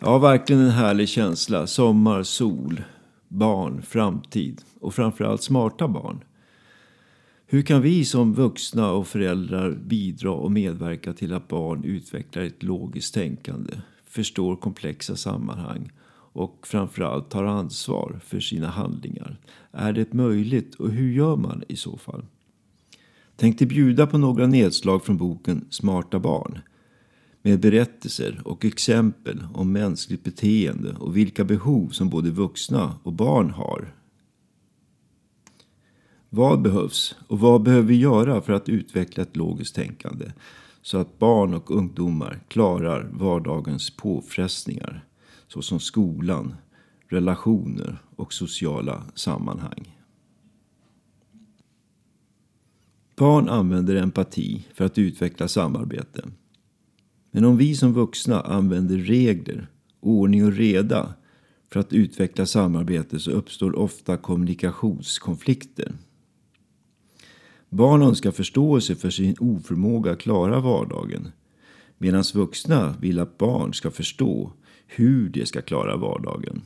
Ja, verkligen en härlig känsla. Sommar, sol, barn, framtid och framförallt smarta barn. Hur kan vi som vuxna och föräldrar bidra och medverka till att barn utvecklar ett logiskt tänkande, förstår komplexa sammanhang och framförallt tar ansvar för sina handlingar? Är det möjligt och hur gör man i så fall? Tänkte bjuda på några nedslag från boken Smarta barn med berättelser och exempel om mänskligt beteende och vilka behov som både vuxna och barn har. Vad behövs och vad behöver vi göra för att utveckla ett logiskt tänkande så att barn och ungdomar klarar vardagens påfrestningar såsom skolan, relationer och sociala sammanhang. Barn använder empati för att utveckla samarbete. Men om vi som vuxna använder regler, ordning och reda för att utveckla samarbete så uppstår ofta kommunikationskonflikter. Barn önskar förståelse för sin oförmåga att klara vardagen medan vuxna vill att barn ska förstå hur de ska klara vardagen.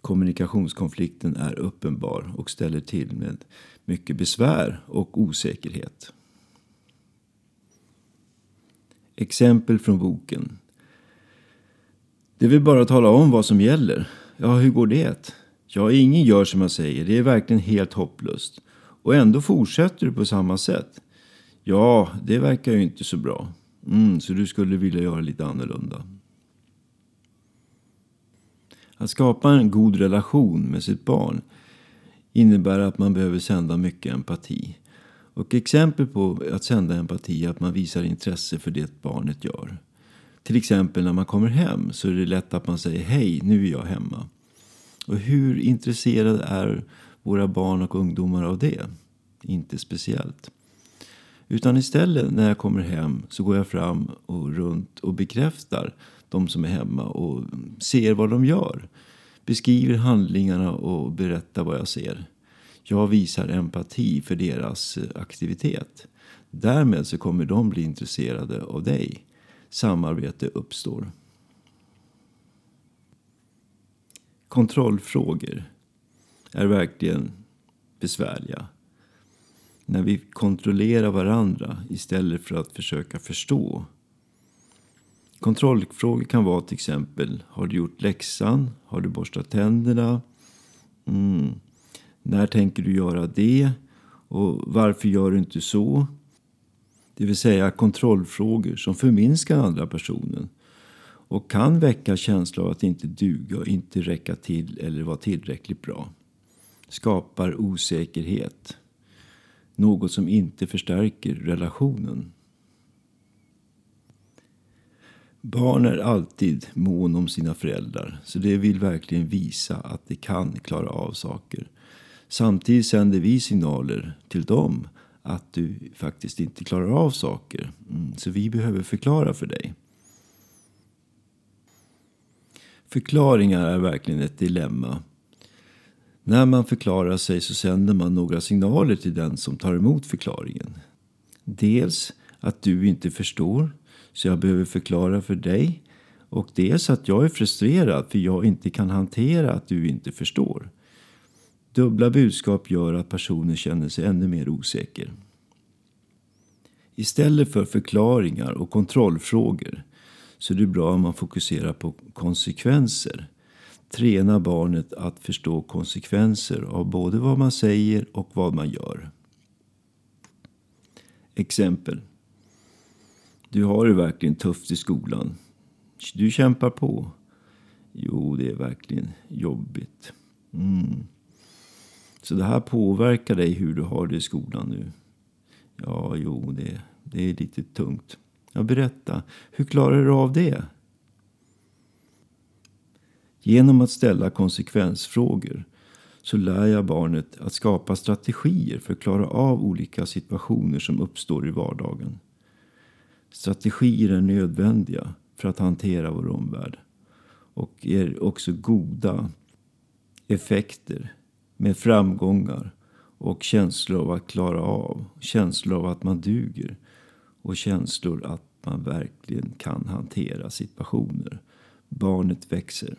Kommunikationskonflikten är uppenbar och ställer till med mycket besvär och osäkerhet. Exempel från boken. Det vill bara tala om vad som gäller. Ja, hur går det? Ja, ingen gör som jag säger. Det är verkligen helt hopplöst. Och ändå fortsätter du på samma sätt. Ja, det verkar ju inte så bra. Mm, så du skulle vilja göra lite annorlunda. Att skapa en god relation med sitt barn innebär att man behöver sända mycket empati. Och exempel på att sända empati är att man visar intresse för det barnet gör. Till exempel när man kommer hem så är det lätt att man säger hej, nu är jag hemma. Och hur intresserade är våra barn och ungdomar av det? Inte speciellt. Utan istället när jag kommer hem så går jag fram och runt och bekräftar de som är hemma och ser vad de gör. Beskriver handlingarna och berättar vad jag ser. Jag visar empati för deras eh, aktivitet. Därmed så kommer de bli intresserade av dig. Samarbete uppstår. Kontrollfrågor är verkligen besvärliga. När vi kontrollerar varandra istället för att försöka förstå. Kontrollfrågor kan vara till exempel, har du gjort läxan? Har du borstat tänderna? Mm. När tänker du göra det? Och varför gör du inte så? Det vill säga kontrollfrågor som förminskar andra personen och kan väcka känslan av att inte duga, inte räcka till eller vara tillräckligt bra. Skapar osäkerhet. Något som inte förstärker relationen. Barn är alltid mån om sina föräldrar, så det vill verkligen visa att de kan klara av saker. Samtidigt sänder vi signaler till dem att du faktiskt inte klarar av saker. Mm, så vi behöver förklara för dig. Förklaringar är verkligen ett dilemma. När man förklarar sig så sänder man några signaler till den som tar emot förklaringen. Dels att du inte förstår, så jag behöver förklara för dig. Och dels att jag är frustrerad för jag inte kan hantera att du inte förstår. Dubbla budskap gör att personen känner sig ännu mer osäker. Istället för förklaringar och kontrollfrågor så är det bra om man fokuserar på konsekvenser. Träna barnet att förstå konsekvenser av både vad man säger och vad man gör. Exempel. Du har det verkligen tufft i skolan. Du kämpar på. Jo, det är verkligen jobbigt. Mm. Så det här påverkar dig hur du har det i skolan nu. Ja, jo, det, det är lite tungt. Ja, berätta. Hur klarar du av det? Genom att ställa konsekvensfrågor så lär jag barnet att skapa strategier för att klara av olika situationer som uppstår i vardagen. Strategier är nödvändiga för att hantera vår omvärld och ger också goda effekter med framgångar och känslor av att klara av, känslor av att man duger och känslor att man verkligen kan hantera situationer. Barnet växer.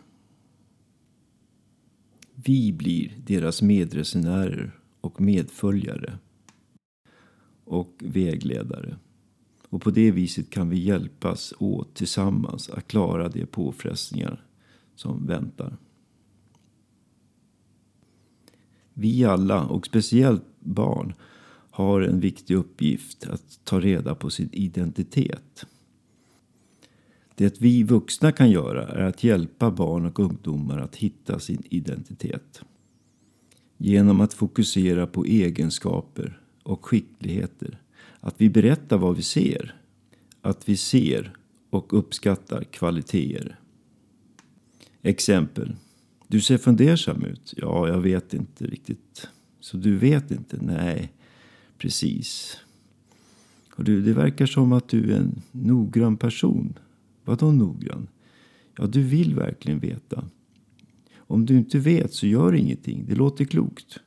Vi blir deras medresenärer och medföljare och vägledare. Och på det viset kan vi hjälpas åt tillsammans att klara de påfrestningar som väntar. Vi alla, och speciellt barn, har en viktig uppgift att ta reda på sin identitet. Det vi vuxna kan göra är att hjälpa barn och ungdomar att hitta sin identitet. Genom att fokusera på egenskaper och skickligheter. Att vi berättar vad vi ser. Att vi ser och uppskattar kvaliteter. Exempel. Du ser fundersam ut. Ja, jag vet inte riktigt. Så du vet inte? Nej, precis. Och du, det verkar som att du är en noggrann person. Vadå noggrann? Ja, du vill verkligen veta. Om du inte vet så gör ingenting. Det låter klokt.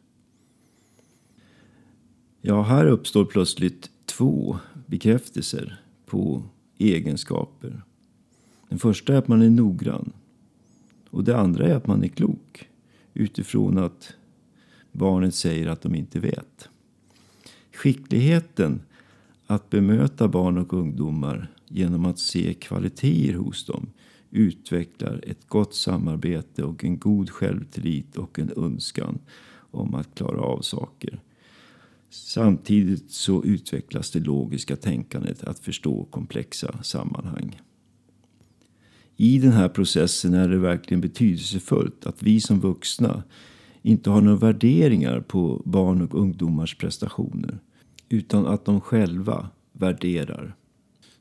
Ja, här uppstår plötsligt två bekräftelser på egenskaper. Den första är att man är noggrann. Och det andra är att man är klok. Utifrån att barnet säger att de inte vet. Skickligheten att bemöta barn och ungdomar genom att se kvaliteter hos dem utvecklar ett gott samarbete och en god självtillit och en önskan om att klara av saker. Samtidigt så utvecklas det logiska tänkandet att förstå komplexa sammanhang. I den här processen är det verkligen betydelsefullt att vi som vuxna inte har några värderingar på barn och ungdomars prestationer utan att de själva värderar.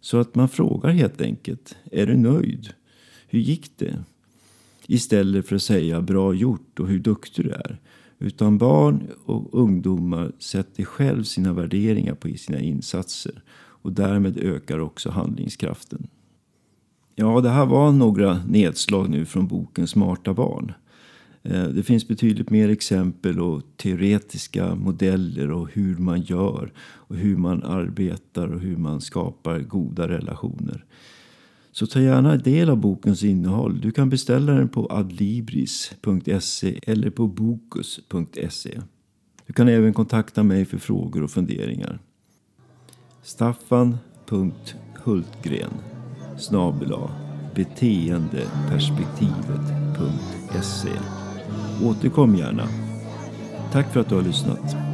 Så att man frågar helt enkelt, är du nöjd? Hur gick det? Istället för att säga bra gjort och hur duktig du är. Utan barn och ungdomar sätter själv sina värderingar på sina insatser och därmed ökar också handlingskraften. Ja, det här var några nedslag nu från boken Smarta barn. Eh, det finns betydligt mer exempel och teoretiska modeller och hur man gör och hur man arbetar och hur man skapar goda relationer. Så ta gärna del av bokens innehåll. Du kan beställa den på adlibris.se eller på bokus.se. Du kan även kontakta mig för frågor och funderingar. Staffan.Hultgren snabel beteendeperspektivet.se Återkom gärna. Tack för att du har lyssnat.